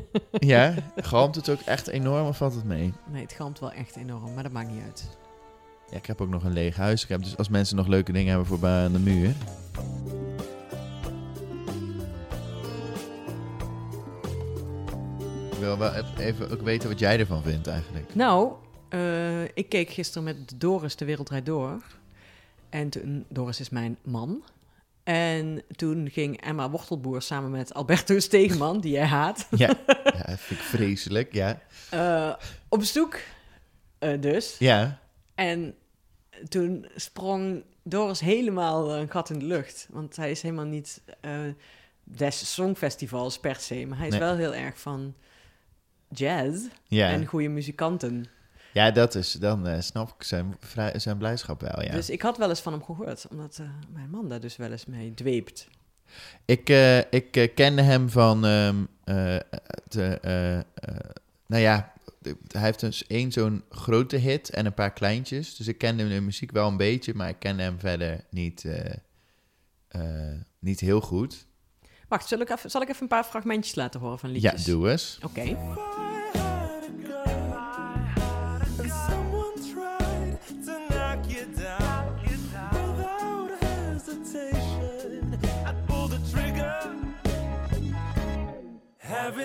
Ja? Galmt het ook echt enorm of valt het mee? Nee, het galmt wel echt enorm, maar dat maakt niet uit. Ja, ik heb ook nog een leeg huis. Ik heb dus als mensen nog leuke dingen hebben voor aan de muur. Ik wil wel even ook weten wat jij ervan vindt eigenlijk. Nou, eh, ik keek gisteren met Doris de Wereld Draait Door. En toen, Doris is mijn man. En toen ging Emma Wortelboer samen met Alberto Stegeman, die jij haat. Ja, ja vind ik vreselijk, ja. eh, op zoek eh, dus. Ja, En toen sprong Doris helemaal een gat in de lucht. Want hij is helemaal niet eh des songfestivals per se. Maar hij is Nee. wel heel erg van jazz ja. en goede muzikanten. Ja dat is, dan eh, snap ik zijn, zijn blijdschap wel, ja. Dus ik had wel eens van hem gehoord. Omdat eh, mijn man daar dus wel eens mee dweept. Ik, eh, ik kende hem van. ehm, eh, de, nou ja, de- hij heeft dus één zo'n grote hit en een paar kleintjes. Dus ik kende de muziek wel een beetje, maar ik kende hem verder niet, niet heel goed. Wacht, zal ik, even, zal ik even een paar fragmentjes laten horen van Ja, liedjes? doe eens. Oké.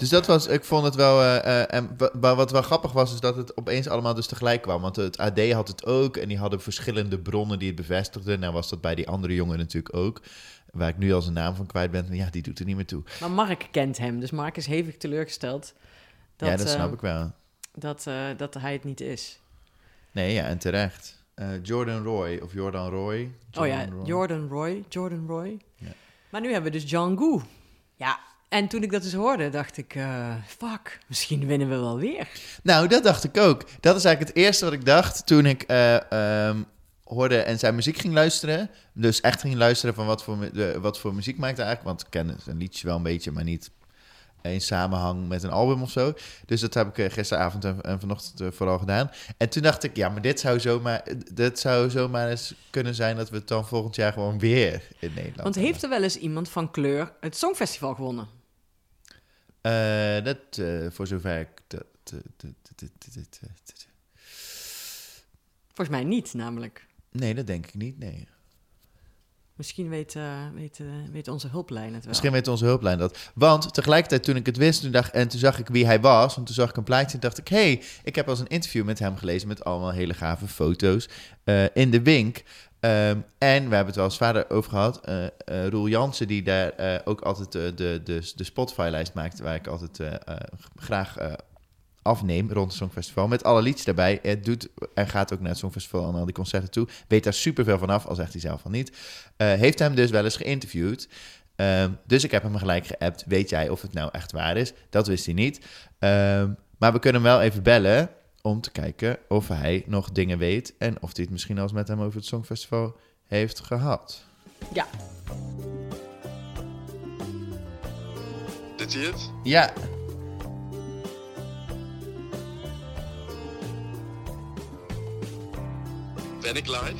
dus dat was, ik vond het wel, eh, eh, en wa- wa- wat wel grappig was, is dat het opeens allemaal dus tegelijk kwam. Want het AD had het ook en die hadden verschillende bronnen die het bevestigden. Nou was dat bij die andere jongen natuurlijk ook, waar ik nu al zijn naam van kwijt ben. Ja, die doet er niet meer toe. Maar Mark kent hem. Dus Mark is hevig teleurgesteld. Dat, ja, dat eh, snap ik wel. Dat, dat hij het niet is. Nee, ja, en terecht. Jordan Roy, of Jordan Roy. oh ja, Roy. Jordan Roy. Jordan Roy. Ja. Maar nu hebben we dus Goo. Ja, en toen ik dat dus hoorde, dacht ik... eh, fuck, misschien winnen we wel weer. Nou, dat dacht ik ook. Dat is eigenlijk het eerste wat ik dacht toen ik eh, ehm, hoorde en zijn muziek ging luisteren. Dus echt ging luisteren van wat voor, wat voor muziek maakt hij eigenlijk. Want ik ken zijn liedjes wel een beetje, maar niet in samenhang met een album of zo. Dus dat heb ik eh, gisteravond en, en vanochtend vooral gedaan. En toen dacht ik, ja, maar dit zou, zomaar, dit zou zomaar eens kunnen zijn dat we het dan volgend jaar gewoon weer in Nederland Want heeft er wel eens iemand van kleur het Songfestival gewonnen? Eh, dat, eh, voor zover ik... Dat, Volgens mij niet, namelijk. Nee, dat denk ik niet, nee. Misschien weet, eh, weet, eh, weet onze hulplijn het wel. Misschien weet onze hulplijn dat. Want tegelijkertijd toen ik het wist toen dacht, en toen zag ik wie hij was... want toen zag ik een plaatje en dacht ik... hé, hey, ik heb al eens een interview met hem gelezen... met allemaal hele gave foto's eh, in de Wink. Ehm, en we hebben het wel eens vader over gehad. eh eh, Roel Jansen, die daar eh, ook altijd de, de, de Spotify-lijst maakt... waar ik altijd graag afneem rond het Songfestival... met alle liedjes daarbij. Het doet, en gaat ook naar het Songfestival en al die concerten toe. Weet daar superveel van af, al zegt hij zelf van niet. Heeft hem dus wel eens geïnterviewd... Ehm, dus ik heb hem gelijk geappt. Weet jij of het nou echt waar is? Dat wist hij niet. Ehm, maar we kunnen hem wel even bellen om te kijken of hij nog dingen weet en of hij het misschien al eens met hem over het Songfestival heeft gehad. Ja, Doet hij het? Ja, Ben ik live?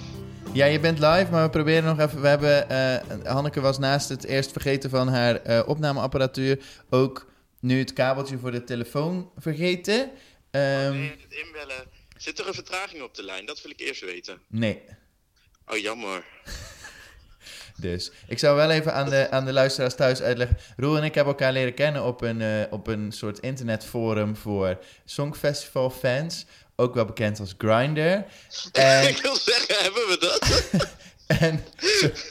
ja je bent live, maar we proberen nog even. We hebben, eh, Hanneke was naast het eerst vergeten van haar eh, opnameapparatuur ook nu het kabeltje voor de telefoon vergeten. Ehm, Nee, het inbellen. Zit er een vertraging op de lijn? Dat wil ik eerst weten. nee. Oh, jammer. Dus ik zou wel even aan de, aan de luisteraars thuis uitleggen. Roel en ik hebben elkaar leren kennen op een, eh, op een soort internetforum voor Songfestival fans. Ook wel bekend als Grindr. En, ik wil zeggen, hebben we dat? en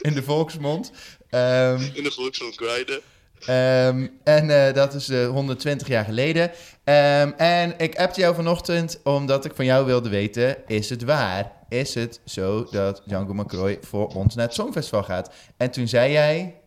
in de volksmond. Ehm, In de volksmond grinden. Ehm, en eh, dat is eh 120 jaar geleden. Ehm, en ik appte jou vanochtend omdat ik van jou wilde weten: is het waar? Is het zo dat Django McCroy voor ons naar het Songfestival gaat? En toen zei jij: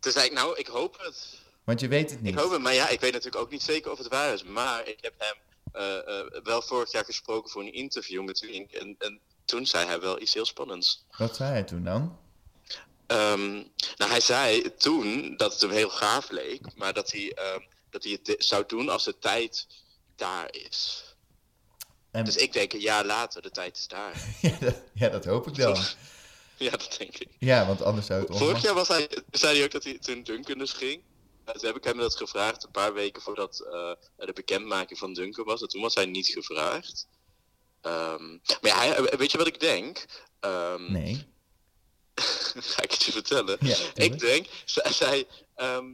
Toen zei ik, nou, ik hoop het. Want je weet het niet. Ik hoop het, maar ja, ik weet natuurlijk ook niet zeker of het waar is. Maar ik heb hem eh, eh, wel vorig jaar gesproken voor een interview met Wink. En, en toen zei hij wel iets heel spannends. Wat zei hij toen dan? Ehm, nou, hij zei toen dat het hem heel gaaf leek, maar dat hij, ehm, dat hij het zou doen als de tijd daar is. En, Dus ik denk een jaar later, de tijd is daar. ja, dat, ja, dat hoop ik dan. ja, dat denk ik. Ja, want anders zou het Vorig jaar was hij, zei hij ook dat hij toen Duncan dus ging. Uh, toen heb ik hem dat gevraagd een paar weken voordat eh, de bekendmaking van Duncan was. En toen was hij niet gevraagd. Ehm, maar ja, hij- weet je wat ik denk? Ehm, Nee. Ga ik het je vertellen? Ja, ik denk, zij, zij, ehm,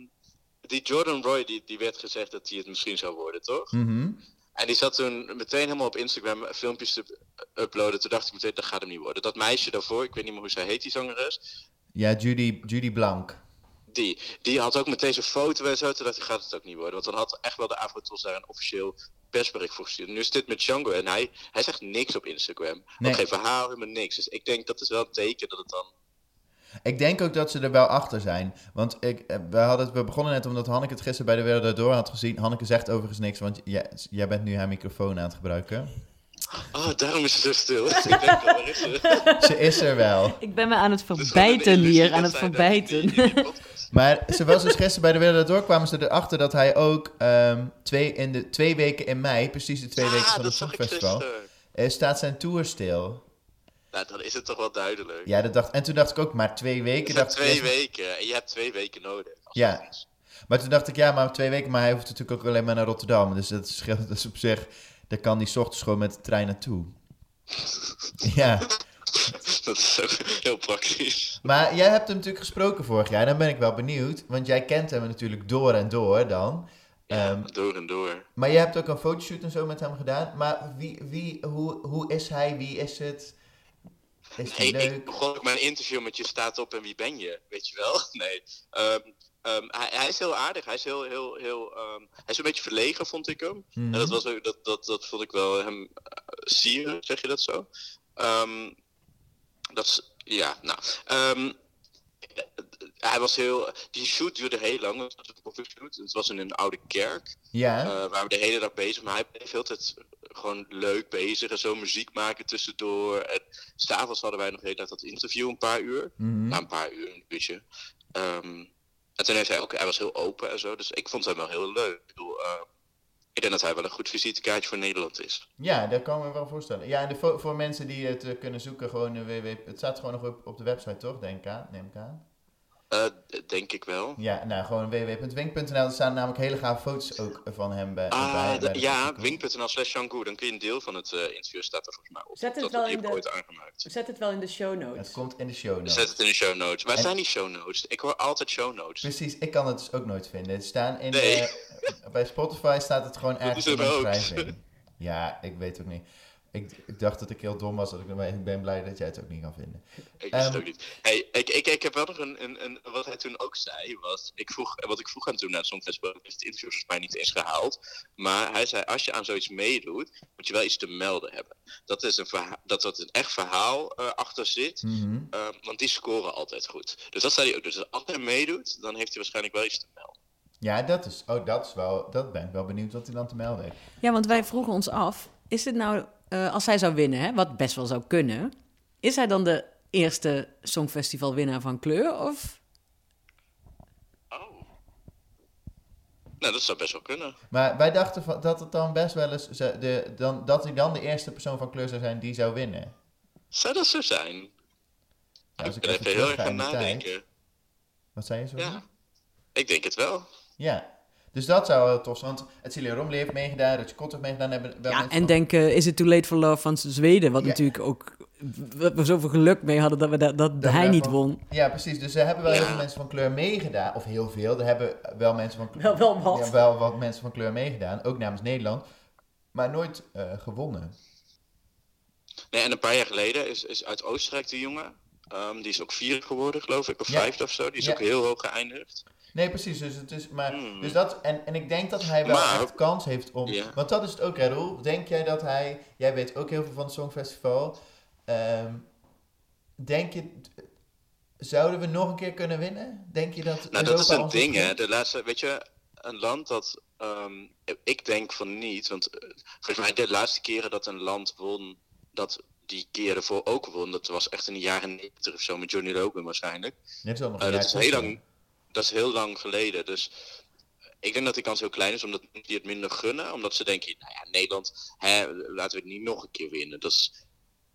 die Jordan Roy, die, die werd gezegd dat hij het misschien zou worden, toch? Mhm. En die zat toen meteen helemaal op Instagram filmpjes te uploaden. Toen dacht ik meteen, dat gaat hem niet worden. Dat meisje daarvoor, ik weet niet meer hoe zij heet, die zangeres. Ja, Judy, Judy Blank. Die, die had ook meteen zijn foto en zo. Toen dacht ik, gaat het ook niet worden. Want dan had echt wel de Afrotos daar een officieel persbericht voor gestuurd. Nu is dit met Django en hij, hij zegt niks op Instagram. Nee. Ook geen verhaal, helemaal niks. Dus ik denk dat is wel een teken dat het dan... Ik denk ook dat ze er wel achter zijn. Want ik, eh, we, hadden het, we begonnen net omdat Hanneke het gisteren bij de Wereld Door had gezien. Hanneke zegt overigens niks, want jij, jij bent nu haar microfoon aan het gebruiken. Oh, daarom is ze zo stil. ik denk, waar is ze? Ze is er wel. Ik ben me aan het gewoon verbijten hier, aan het verbijten. Maar ze was dus gisteren bij de Wereld Door, kwamen ze erachter dat hij ook ehm, twee, in de twee weken in mei, precies de twee weken ah, van het dat zag ik Songfestival, gisteren. eh, staat zijn tour stil. Nou, dan is het toch wel duidelijk. Ja, dat dacht, en toen dacht ik ook, maar twee weken. Dacht ik twee weken en je hebt twee weken nodig. Ja. dat is. Maar toen dacht ik, ja, maar twee weken, maar hij hoeft natuurlijk ook alleen maar naar Rotterdam. Dus dat scheelt dus op zich, daar kan die ochtends gewoon met de trein naartoe. Ja, dat is ook heel praktisch. maar jij hebt hem natuurlijk gesproken vorig jaar. Dan ben ik wel benieuwd, want jij kent hem natuurlijk door en door dan. Ja, Ehm, door en door. maar je hebt ook een fotoshoot en zo met hem gedaan. Maar wie, wie, hoe, hoe is hij? Wie is het? Is hij Hey, leuk? ik begon ook mijn interview met je staat op en wie ben je? Weet je wel? Nee. Ehm, ehm, hij, hij is heel aardig. Hij is heel, heel, heel. ehm, hij is een beetje verlegen, vond ik hem. Mhm. En dat, was ook, dat, dat, dat vond ik wel hem eh, sieren, zeg je dat zo? Dat is, ja, nou. hij was heel. Die shoot duurde heel lang. Het was een koffieshoot. Het was in een oude kerk. Ja? Eh, waar we de hele dag bezig, maar hij bleef heel tijd gewoon leuk bezig en zo muziek maken tussendoor. En s'avonds hadden wij nog de hele tijd dat interview, een paar uur. Mhm. Na een paar uur, een uurtje. Ehm, en toen heeft hij ook, hij was heel open en zo, dus ik vond hem wel heel leuk. Ik bedoel, eh, ik denk dat hij wel een goed visitekaartje voor Nederland is. Ja, dat kan ik me wel voorstellen. Ja, en de fo- voor mensen die het eh, kunnen zoeken, gewoon een www... Het staat gewoon nog op, op de website, toch? Denk ik aan, neem ik aan. Eh, denk ik wel. Ja, nou, gewoon www.wink.nl. Er staan namelijk hele gave foto's ook van hem bij. Ah, bij, bij ja, wink.nl slash dan kun je een deel van het eh, interview staat er volgens mij op. Zet het dat wel in de- ooit aangemaakt. Zet het wel in de show Het notes. komt in de show notes. Zet het in de show notes. Waar En- zijn die show notes? Ik hoor altijd show notes. Precies, ik kan het dus ook nooit vinden. Het staan in Nee. de- bij Spotify staat het gewoon ergens in de ook. omschrijving. Ja, ik weet ook niet. Ik, ik dacht dat ik heel dom was, dat ik, maar ik ben blij dat jij het ook niet kan vinden. Ik wist het Ehm, ook niet. Hey, ik, ik, ik heb wel nog een, een, een. Wat hij toen ook zei was. Ik vroeg, wat ik vroeg aan toen naar het Songfestival. heeft het interview volgens mij niet eens gehaald. Maar hij zei: als je aan zoiets meedoet. moet je wel iets te melden hebben. Dat, is een verha- dat er een echt verhaal eh, achter zit. Mhm. eh, want die scoren altijd goed. Dus dat zei hij ook. Dus als hij meedoet. dan heeft hij waarschijnlijk wel iets te melden. Ja, dat is, oh, dat is wel, dat ben ik wel benieuwd wat hij dan te melden heeft. Ja, want wij vroegen ons af, is dit nou, eh, als hij zou winnen, hè, wat best wel zou kunnen, is hij dan de eerste Songfestival-winnaar van kleur? Of Oh. Nou, dat zou best wel kunnen. Maar wij dachten van, dat het dan best wel eens, de, dan, dat hij dan de eerste persoon van kleur zou zijn die zou winnen. Zou dat zo zijn? Ja, als ik ik ben even heel erg aan tijd. nadenken. Wat zei je zo? Ja. Ik denk het wel. Ja. Dus dat zou wel tof zijn, want Celia Romley heeft meegedaan, Rutje Kot heeft meegedaan. Hebben wel ja, en van- denk, eh, is it too late for love van Zweden, wat Ja. natuurlijk ook we, we zoveel geluk mee hadden dat, we dat, dat, Dat hij niet won. Ja, precies. Dus er hebben wel heel veel mensen van kleur meegedaan. Of heel veel. Er hebben wel mensen van kleur... Wel, wel wat. Ja, wel wat mensen van kleur meegedaan. Ook namens Nederland. Maar nooit eh, gewonnen. Nee, en een paar jaar geleden is, is uit Oostenrijk de jongen. Ehm, die is ook vierde geworden, geloof ik, of Ja. vijfde of zo. Die is Ja. ook heel hoog geëindigd. Nee, precies. Dus, het is, maar, Hmm. dus dat, en, en ik denk dat hij wel Maar- echt kans heeft om... Want dat is het ook, hè, Roel. Denk jij dat hij... Jij weet ook heel veel van het Songfestival. Ehm, denk je... zouden we nog een keer kunnen winnen? Denk je dat Nou, Europa dat is een ding, hè. De laatste, weet je, een land dat... ehm, ik denk van niet, want eh, volgens mij de laatste keren dat een land won, dat die keer ervoor ook won, dat was echt in de jaren 90 of zo, met Johnny Logan waarschijnlijk. Is al nog een dat, is heel lang, dat is heel lang geleden, dus ik denk dat die kans heel klein is, omdat die het minder gunnen, omdat ze denken, nou ja, Nederland, hè, laten we het niet nog een keer winnen. Dat is...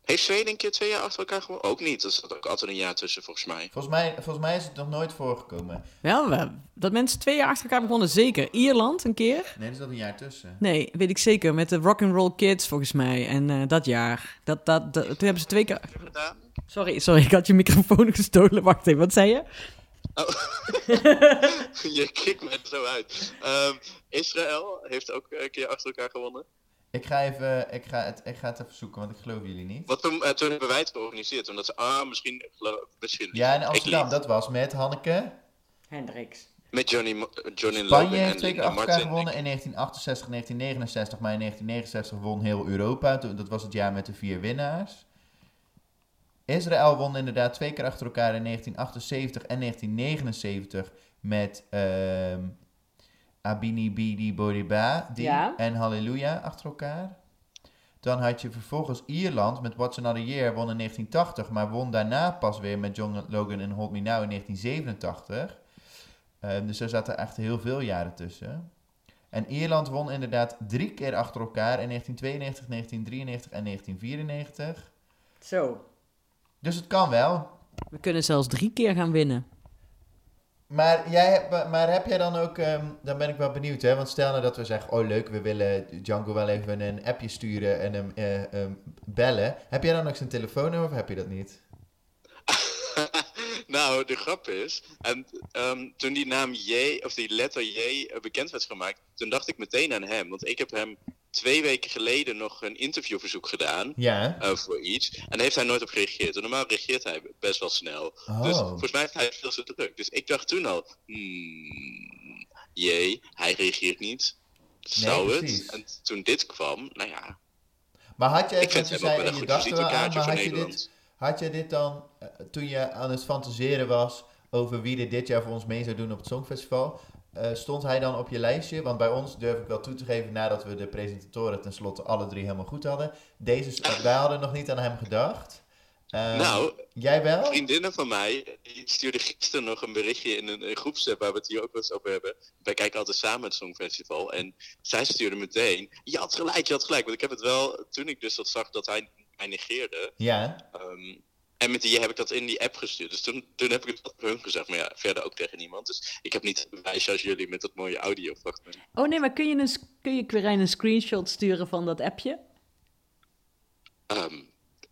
Heeft Zweden een keer twee jaar achter elkaar gewonnen? Ook niet, er zat ook altijd een jaar tussen volgens mij. Volgens mij, volgens mij is het nog nooit voorgekomen. Wel, we- dat mensen twee jaar achter elkaar begonnen, zeker. Ierland een keer. Nee, er zat een jaar tussen. Nee, weet ik zeker. Met de Rock'n'Roll Kids volgens mij. En eh, dat jaar. Dat, dat, dat- toen hebben ze twee keer... Sorry, sorry, ik had je microfoon gestolen. Wacht even, wat zei je? Oh. je kikt me er zo uit. Ehm, Israël heeft ook een keer achter elkaar gewonnen. Ik ga, even, ik, ga het, ik ga het even zoeken, want ik geloof jullie niet. Wat toen, eh, toen hebben wij het georganiseerd. Omdat ze, ah, misschien, misschien Ja, in Amsterdam, dat was met Hanneke. Hendricks. Met Johnny, Mo- Johnny Logan Spanje heeft en twee keer achter elkaar Martin. gewonnen in 1968, 1969, maar in 1969 won heel Europa. Dat was het jaar met de vier winnaars. Israël won inderdaad twee keer achter elkaar in 1978 en 1979 met ehm Abini Bidi Boriba die Ja. en Halleluja achter elkaar. Dan had je vervolgens Ierland met What's Another Year won in 1980, maar won daarna pas weer met John Logan en Hold Me Now in 1987. Ehm, dus er zaten echt heel veel jaren tussen. En Ierland won inderdaad drie keer achter elkaar in 1992, 1993 en 1994. Zo. Dus het kan wel. We kunnen zelfs drie keer gaan winnen. Maar, jij, hebt- maar heb jij dan ook, ehm, dan ben ik wel benieuwd hè, want stel nou dat we zeggen, oh leuk, we willen Django wel even een appje sturen en hem eh, ehm, bellen. Heb jij dan ook zijn telefoonnummer of heb je dat niet? nou, de grap is, en, ehm, toen die naam J, of die letter J eh, bekend werd gemaakt, toen dacht ik meteen aan hem. Want ik heb hem twee weken geleden nog een interviewverzoek gedaan Ja. eh, voor iets. En daar heeft hij nooit op gereageerd. En normaal reageert hij best wel snel. Dus Oh. volgens mij heeft hij veel te druk. Dus ik dacht toen al, hmm, J, hij reageert niet. Zou het? En toen dit kwam, nou ja, Maar had jij, ik vind hem ook wel en een goed visitekaartje voor Nederland. dit, had je dit dan, eh, toen je aan het fantaseren was over wie er dit jaar voor ons mee zou doen op het Songfestival, eh, stond hij dan op je lijstje? Want bij ons durf ik wel toe te geven, nadat we de presentatoren tenslotte alle drie helemaal goed hadden. Deze, wij hadden nog niet aan hem gedacht. Ehm, Nou, jij wel? vriendinnen van mij, die stuurde gisteren nog een berichtje in een, een groepsapp waar we het hier ook wel eens over hebben. Wij kijken altijd samen het Songfestival. En zij stuurde meteen, je had gelijk, je had gelijk. Want ik heb het wel, toen ik dus dat zag dat hij mij negeerde. Ja. ehm, en met die heb ik dat in die app gestuurd. Dus toen, toen heb ik het op hun gezegd. Maar ja, verder ook tegen niemand. Dus ik heb niet het bewijsje als jullie met dat mooie audiofragment. Oh nee, maar kun je, een, kun je Quirijn een screenshot sturen van dat appje? Ehm,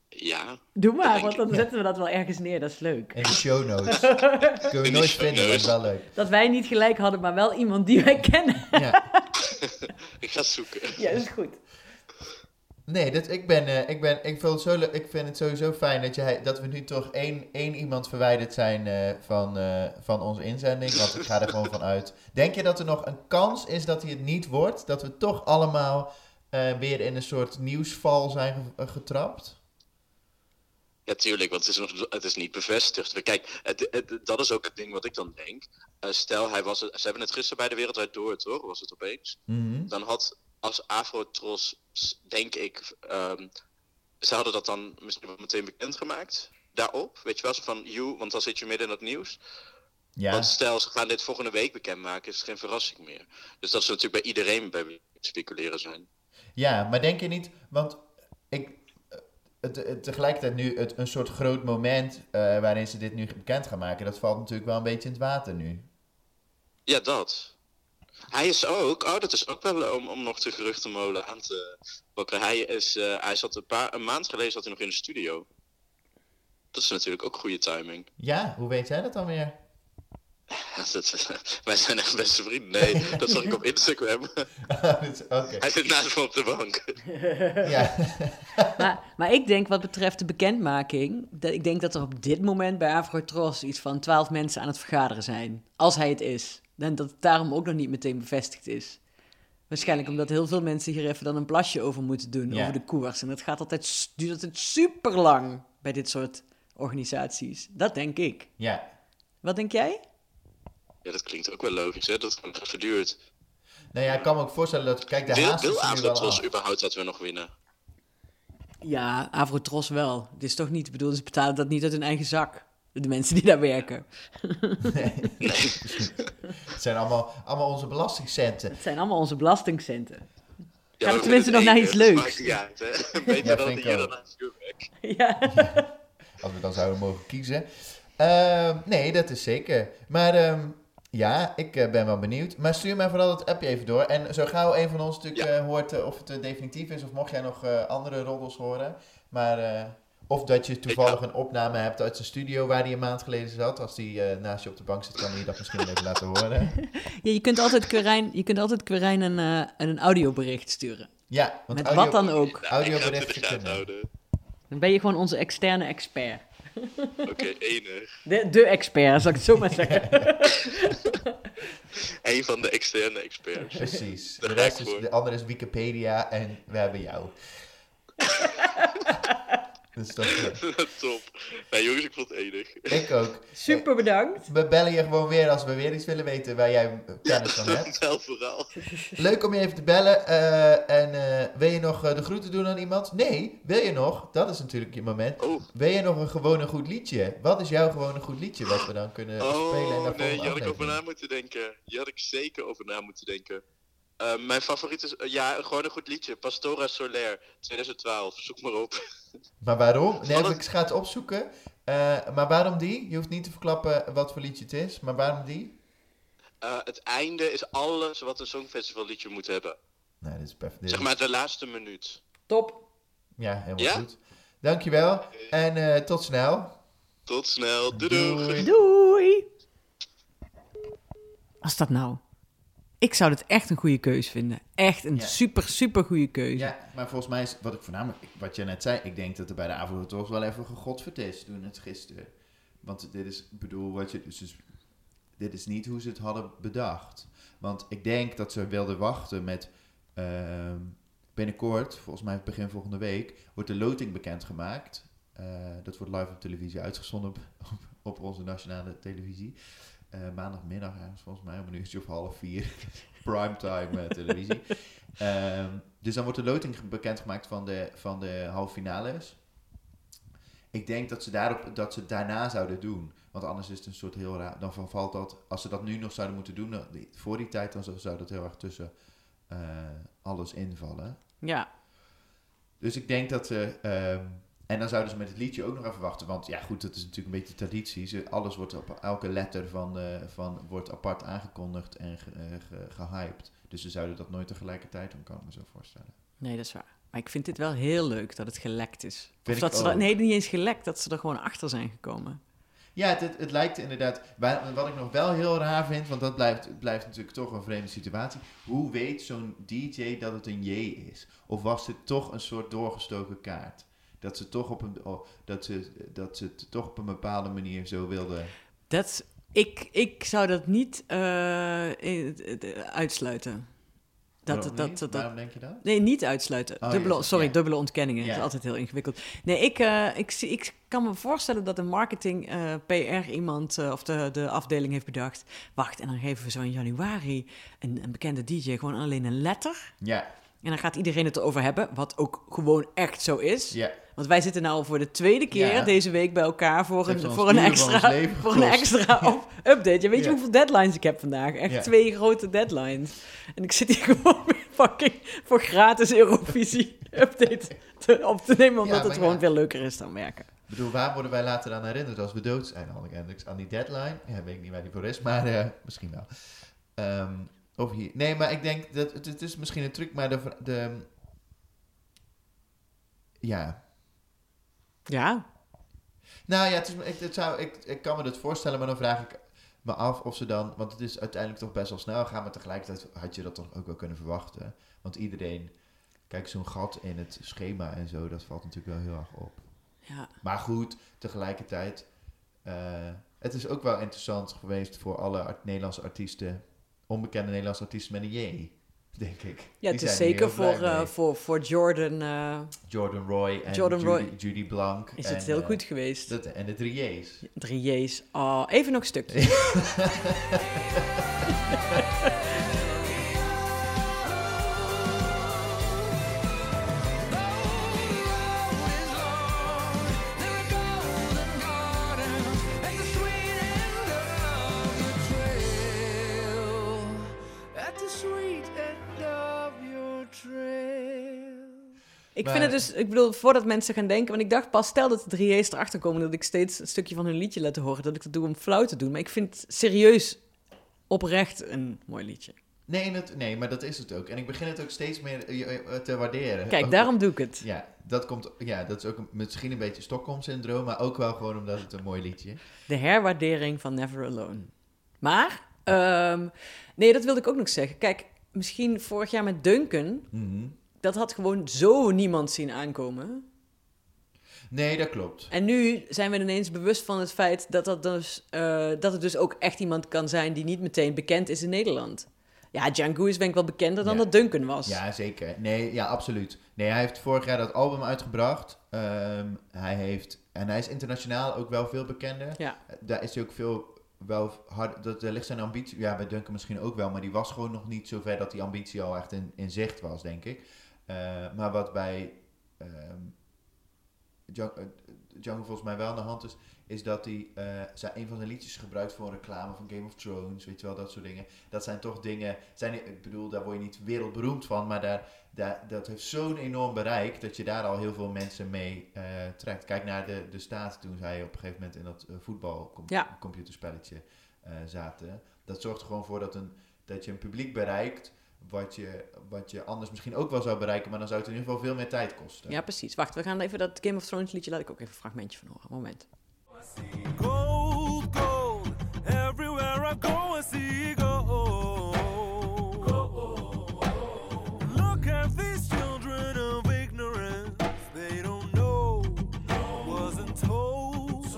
ja. Doe maar, want ik. dan zetten we dat wel ergens neer. Dat is leuk. In de show notes. Kunnen we nooit vinden, het is wel leuk. Dat wij niet gelijk hadden, maar wel iemand die wij kennen. Ja. Ik ga zoeken. ja, dat is goed. Nee, dat, ik, ben, eh, ik, ben, ik, vind het zo, ik vind het sowieso fijn dat, jij, dat we nu toch één, één iemand verwijderd zijn eh, van, eh, van onze inzending. Want ik ga er gewoon van uit. Denk je dat er nog een kans is dat hij het niet wordt? Dat we toch allemaal weer in een soort nieuwsval zijn ge- getrapt? Ja, tuurlijk, want het is, nog, het is niet bevestigd. Kijk, het, het- dat is ook het ding wat ik dan denk. Stel, hij was, ze hebben het gisteren bij de Wereldrijd Door, toch? Was het opeens? Mhm. Dan had als Afrotros, denk ik, ehm, ze hadden dat dan misschien wel meteen bekendgemaakt. Daarop, weet je wel, van, you, want dan zit je midden in het nieuws. Ja, Want stel, ze gaan dit volgende week bekendmaken, is het geen verrassing meer. Dus dat is natuurlijk bij iedereen bij speculeren zijn. ja, maar denk je niet... Want ik, het, het- tegelijkertijd nu het, een soort groot moment eh, waarin ze dit nu bekend gaan maken... dat valt natuurlijk wel een beetje in het water nu. Ja, dat. Hij is ook, oh, dat is ook wel eh, om, om nog de geruchtenmolen aan te pakken. Hij, is, eh, hij zat een, paar, een maand geleden zat hij nog in de studio. Dat is natuurlijk ook goede timing. Ja, hoe weet jij dat dan weer? Wij zijn echt beste vrienden. Nee, dat zag ik op Instagram. Oké. hij zit naast me op de bank. Ja. Maar, maar ik denk wat betreft de bekendmaking, dat, ik denk dat er op dit moment bij Avrotros iets van twaalf mensen aan het vergaderen zijn. Als hij het is. En dat het daarom ook nog niet meteen bevestigd is. Waarschijnlijk omdat heel veel mensen hier even dan een plasje over moeten doen, Ja. over de koers. En dat gaat altijd, duurt altijd super lang bij dit soort organisaties. Dat denk ik. Ja. Wat denk jij? Ja, dat klinkt ook wel logisch, hè? Dat het gewoon even duurt. Nou ja, ik kan me ook voorstellen dat... Kijk, de Wil, haast wil Avrotros überhaupt dat we nog winnen? Ja, Avrotros wel. Het is toch niet, ik bedoel, ze betalen dat niet uit hun eigen zak. De mensen die daar werken. Het zijn allemaal, allemaal onze belastingcenten. Het zijn allemaal onze belastingcenten. Ja, Gaan we tenminste nog naar iets leuks. maakt niet uit, hè? Beter Ja, dan hier dan het. Ja. Als we dan zouden mogen kiezen. Ehm, nee, dat is zeker. Maar ehm, ja, ik eh, ben wel benieuwd. Maar stuur mij vooral dat appje even door. En zo gauw een van ons natuurlijk Ja. eh, hoort eh, of het definitief is... of mocht jij nog eh, andere roddels horen. Maar... of dat je toevallig een opname hebt uit zijn studio waar hij een maand geleden zat. Als die eh, naast je op de bank zit, kan hij je dat misschien even laten horen. Ja, je kunt altijd Quirijn, je kunt altijd Quirijn een, eh, een audiobericht sturen. Ja, want Met audio- wat dan ook. Nou, ik ga het in Audioberichten de kunnen. Dan ben je gewoon onze externe expert. Oké, enig. De, de expert, zal ik het zo maar zeggen. Eén van de externe experts. Precies. De, ik is, de andere is Wikipedia en we hebben jou. Dus dat, eh, Top. Nou jongens, ik vond het enig. ik ook. Super bedankt. We bellen je gewoon weer als we weer iets willen weten waar jij kennis van hebt. Wel vooral. Leuk om je even te bellen. eh, en eh, wil je nog eh, de groeten doen aan iemand? Nee, wil je nog? Dat is natuurlijk je moment. Oh, Wil je nog een gewone goed liedje? Wat is jouw gewone goed liedje wat we dan kunnen spelen in de oh nee, hier had ik over na moeten denken. Hier had ik zeker over na moeten denken. Eh, mijn favoriet is, eh, ja, gewoon een goed liedje. Pastora Soler, 2012. Zoek maar op. Maar waarom? Nee, ik ga het opzoeken. Eh, maar waarom die? Je hoeft niet te verklappen wat voor liedje het is. Maar waarom die? Eh, het einde is alles wat een songfestival liedje moet hebben. Nee, dit is perfect. Zeg maar de laatste minuut. Top. Ja, helemaal Ja? goed. Dankjewel. En eh, tot snel. Tot snel. Doei doei. Doei. Doei. Wat is dat nou? Ik zou dit echt een goede keus vinden. Echt een Ja. super, super goede keuze. Ja, maar volgens mij is wat ik voornamelijk, wat je net zei, ik denk dat er bij de avond toch wel even gegodverd is toen het gisteren. Want dit is, ik bedoel, wat je, dus, dit is niet hoe ze het hadden bedacht. Want ik denk dat ze wilden wachten met, ehm, binnenkort, volgens mij begin volgende week, wordt de loting bekendgemaakt. Eh, dat wordt live op televisie uitgezonden op, op, op onze nationale televisie. Eh, maandagmiddag ergens, volgens mij, om een uurtje of half vier. Primetime eh, televisie. Ehm, dus dan wordt de loting ge- bekendgemaakt van de, van de halve finales. Ik denk dat ze, daarop, dat ze het daarna zouden doen. Want anders is het een soort heel raar. Dan vervalt dat. Als ze dat nu nog zouden moeten doen, dan- voor die tijd, dan zou, zou dat heel erg tussen eh, alles invallen. Ja. Dus ik denk dat ze. ehm, en dan zouden ze met het liedje ook nog even wachten. Want ja, goed, dat is natuurlijk een beetje traditie. Ze, alles wordt op elke letter van, eh, van wordt apart aangekondigd en ge- eh, ge- gehyped. Dus ze zouden dat nooit tegelijkertijd doen, kan ik me zo voorstellen. Nee, dat is waar. Maar ik vind dit wel heel leuk dat het gelekt is. Vind of dat ze er, ook. nee, niet eens gelekt, dat ze er gewoon achter zijn gekomen. Ja, het, het, het lijkt inderdaad. wa- Wat ik nog wel heel raar vind, want dat blijft, blijft natuurlijk toch een vreemde situatie. Hoe weet zo'n DJ dat het een J is? Of was dit toch een soort doorgestoken kaart? Dat ze toch op een, oh, dat ze, dat ze het toch op een bepaalde manier zo wilden. Dat, ik, ik zou dat niet eh, uitsluiten. Dat, dat, dat, dat, Waarom denk je dat? nee, niet uitsluiten. Oh, dubbele, sorry, ja. dubbele ontkenningen. Ja. Dat is altijd heel ingewikkeld. Nee, ik, eh, ik, ik kan me voorstellen dat een marketing eh, PR iemand of de, de afdeling heeft bedacht. Wacht, en dan geven we zo in januari een, een bekende DJ gewoon alleen een letter. Ja, En dan gaat iedereen het erover hebben, wat ook gewoon echt zo is. ja. Want wij zitten nou al voor de tweede keer Ja. deze week bij elkaar voor een, voor een extra, voor een extra update. Je weet je hoeveel deadlines ik heb vandaag? Echt twee grote deadlines. En ik zit hier gewoon weer fucking voor gratis Eurovisie update te, op te nemen, omdat het gewoon veel leuker is dan werken. Ik bedoel, waar worden wij later aan herinnerd als we dood zijn? Anneke Hendricks? Aan die deadline? Ja, weet ik niet waar die voor is, maar eh, misschien wel. Ehm, of hier. Nee, maar ik denk dat het, het is misschien een truc, maar de, de ja. Ja, Nou ja, het is, ik, het zou, ik, ik kan me dat voorstellen, maar dan vraag ik me af of ze dan, want het is uiteindelijk toch best wel snel gaan, maar tegelijkertijd had je dat toch ook wel kunnen verwachten. Want iedereen, kijk, zo'n gat in het schema en zo, dat valt natuurlijk wel heel erg op. ja. Maar goed, tegelijkertijd, eh, het is ook wel interessant geweest voor alle art- Nederlandse artiesten, onbekende Nederlandse artiesten met een J. denk ik. Ja, het is zeker voor, eh, voor, voor Jordan eh, Jordan Roy en Jordan Judy, Roy. Judy Blanc. is en, het heel eh, goed geweest. Dat, en de drie J's. Drie J's. Oh, even nog een stukje. At the sweet end of your trail. Ik Maar- vind het dus, ik bedoel, voordat mensen gaan denken, want ik dacht pas, stel dat de drie J's erachter komen, dat ik steeds een stukje van hun liedje laat horen, dat ik dat doe om flauw te doen. Maar ik vind het serieus oprecht een mooi liedje. Nee, dat, nee, maar dat is het ook. En ik begin het ook steeds meer eh, eh, te waarderen. Kijk, Ook- daarom doe ik het. Ja, dat, komt, ja, dat is ook een- misschien een beetje Stockholm-syndroom, maar ook wel gewoon omdat het een mooi liedje is. De herwaardering van Never Alone. Maar, ehm, nee, dat wilde ik ook nog zeggen. Kijk, misschien vorig jaar met Duncan, Mhm. dat had gewoon zo niemand zien aankomen. Nee, dat klopt. En nu zijn we ineens bewust van het feit dat, dat, dus, eh, dat het dus ook echt iemand kan zijn die niet meteen bekend is in Nederland. Ja, Django is denk ik wel bekender dan Ja. dat Duncan was. Ja, zeker. Nee, ja, absoluut. Nee, hij heeft vorig jaar dat album uitgebracht. Ehm, hij heeft, en hij is internationaal ook wel veel bekender. Ja. Daar is hij ook veel, wel hard, dat, daar ligt zijn ambitie, ja, bij Duncan misschien ook wel, maar die was gewoon nog niet zo ver dat die ambitie al echt in, in zicht was, denk ik. Eh, maar wat bij ehm Django, eh, volgens mij wel aan de hand is, is dat hij eh, zijn, een van zijn liedjes gebruikt voor een reclame van Game of Thrones, weet je wel, dat soort dingen. Dat zijn toch dingen, zijn, ik bedoel, daar word je niet wereldberoemd van, maar daar, daar, dat heeft zo'n enorm bereik dat je daar al heel veel mensen mee eh, trekt. Kijk naar de, de staat toen zij op een gegeven moment in dat uh, Ja. voetbalcomputerspelletje eh, zaten. Dat zorgt er gewoon voor dat, een, dat je een publiek bereikt wat je, wat je anders misschien ook wel zou bereiken, maar dan zou het in ieder geval veel meer tijd kosten. Ja, precies. Wacht, we gaan even dat Game of Thrones liedje, laat ik ook even een fragmentje van horen. Moment. Gold, gold, everywhere I go, I see gold. Look at these children of ignorance, they don't know, wasn't told.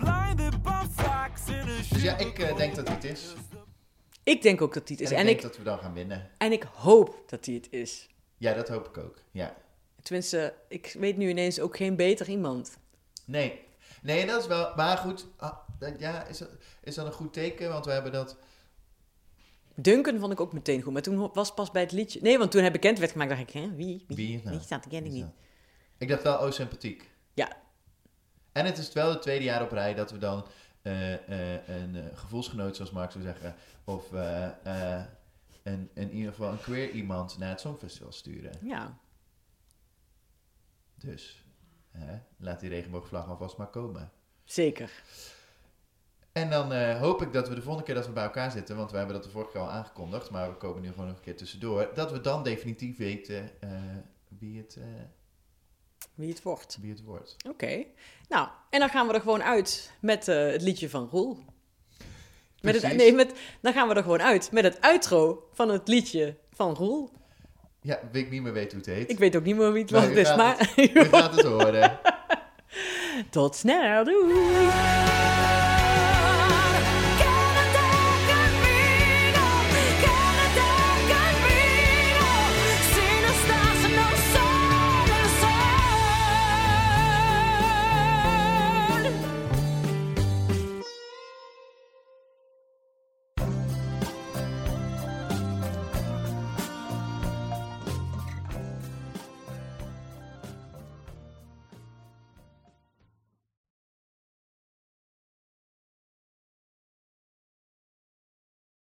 Blinded by facts in a Dus ja, ik eh, denk dat hij het is. Ik denk ook dat die het is. En ik En denk ik, dat we dan gaan winnen. en ik hoop dat die het is. Ja, dat hoop ik ook. Ja. Tenminste, ik weet nu ineens ook geen beter iemand. Nee. Nee, dat is wel... Maar goed, ah, dat- ja, is dat, is dat een goed teken? Want we hebben dat... Duncan vond ik ook meteen goed, maar toen was pas bij het liedje... Nee, want toen hij bekend werd gemaakt, dacht ik, hè, wie? Wie, Wie nou? Wie staat, dat ken ik niet. Ik dacht wel, oh, sympathiek. Ja. En het is wel het tweede jaar op rij dat we dan eh, eh, een eh, gevoelsgenoot, zoals Mark zou zeggen, of een, in ieder geval een queer iemand naar het Songfestival sturen. Ja, Dus hè, laat die regenboogvlag alvast maar komen. zeker. En dan eh, hoop ik dat we de volgende keer dat we bij elkaar zitten, want we hebben dat de vorige keer al aangekondigd, maar we komen nu gewoon nog een keer tussendoor, dat we dan definitief weten eh, wie, het, eh, Wie het wordt. wie het wordt. Oké. Nou, en dan gaan we er gewoon uit met het liedje van Roel. Met het, nee, met, dan gaan we er gewoon uit met het outro van het liedje van Roel. Ja, weet ik niet meer weten hoe het heet. Ik weet ook niet meer wie het was, u dus maar... U gaat het horen. Tot snel, doei!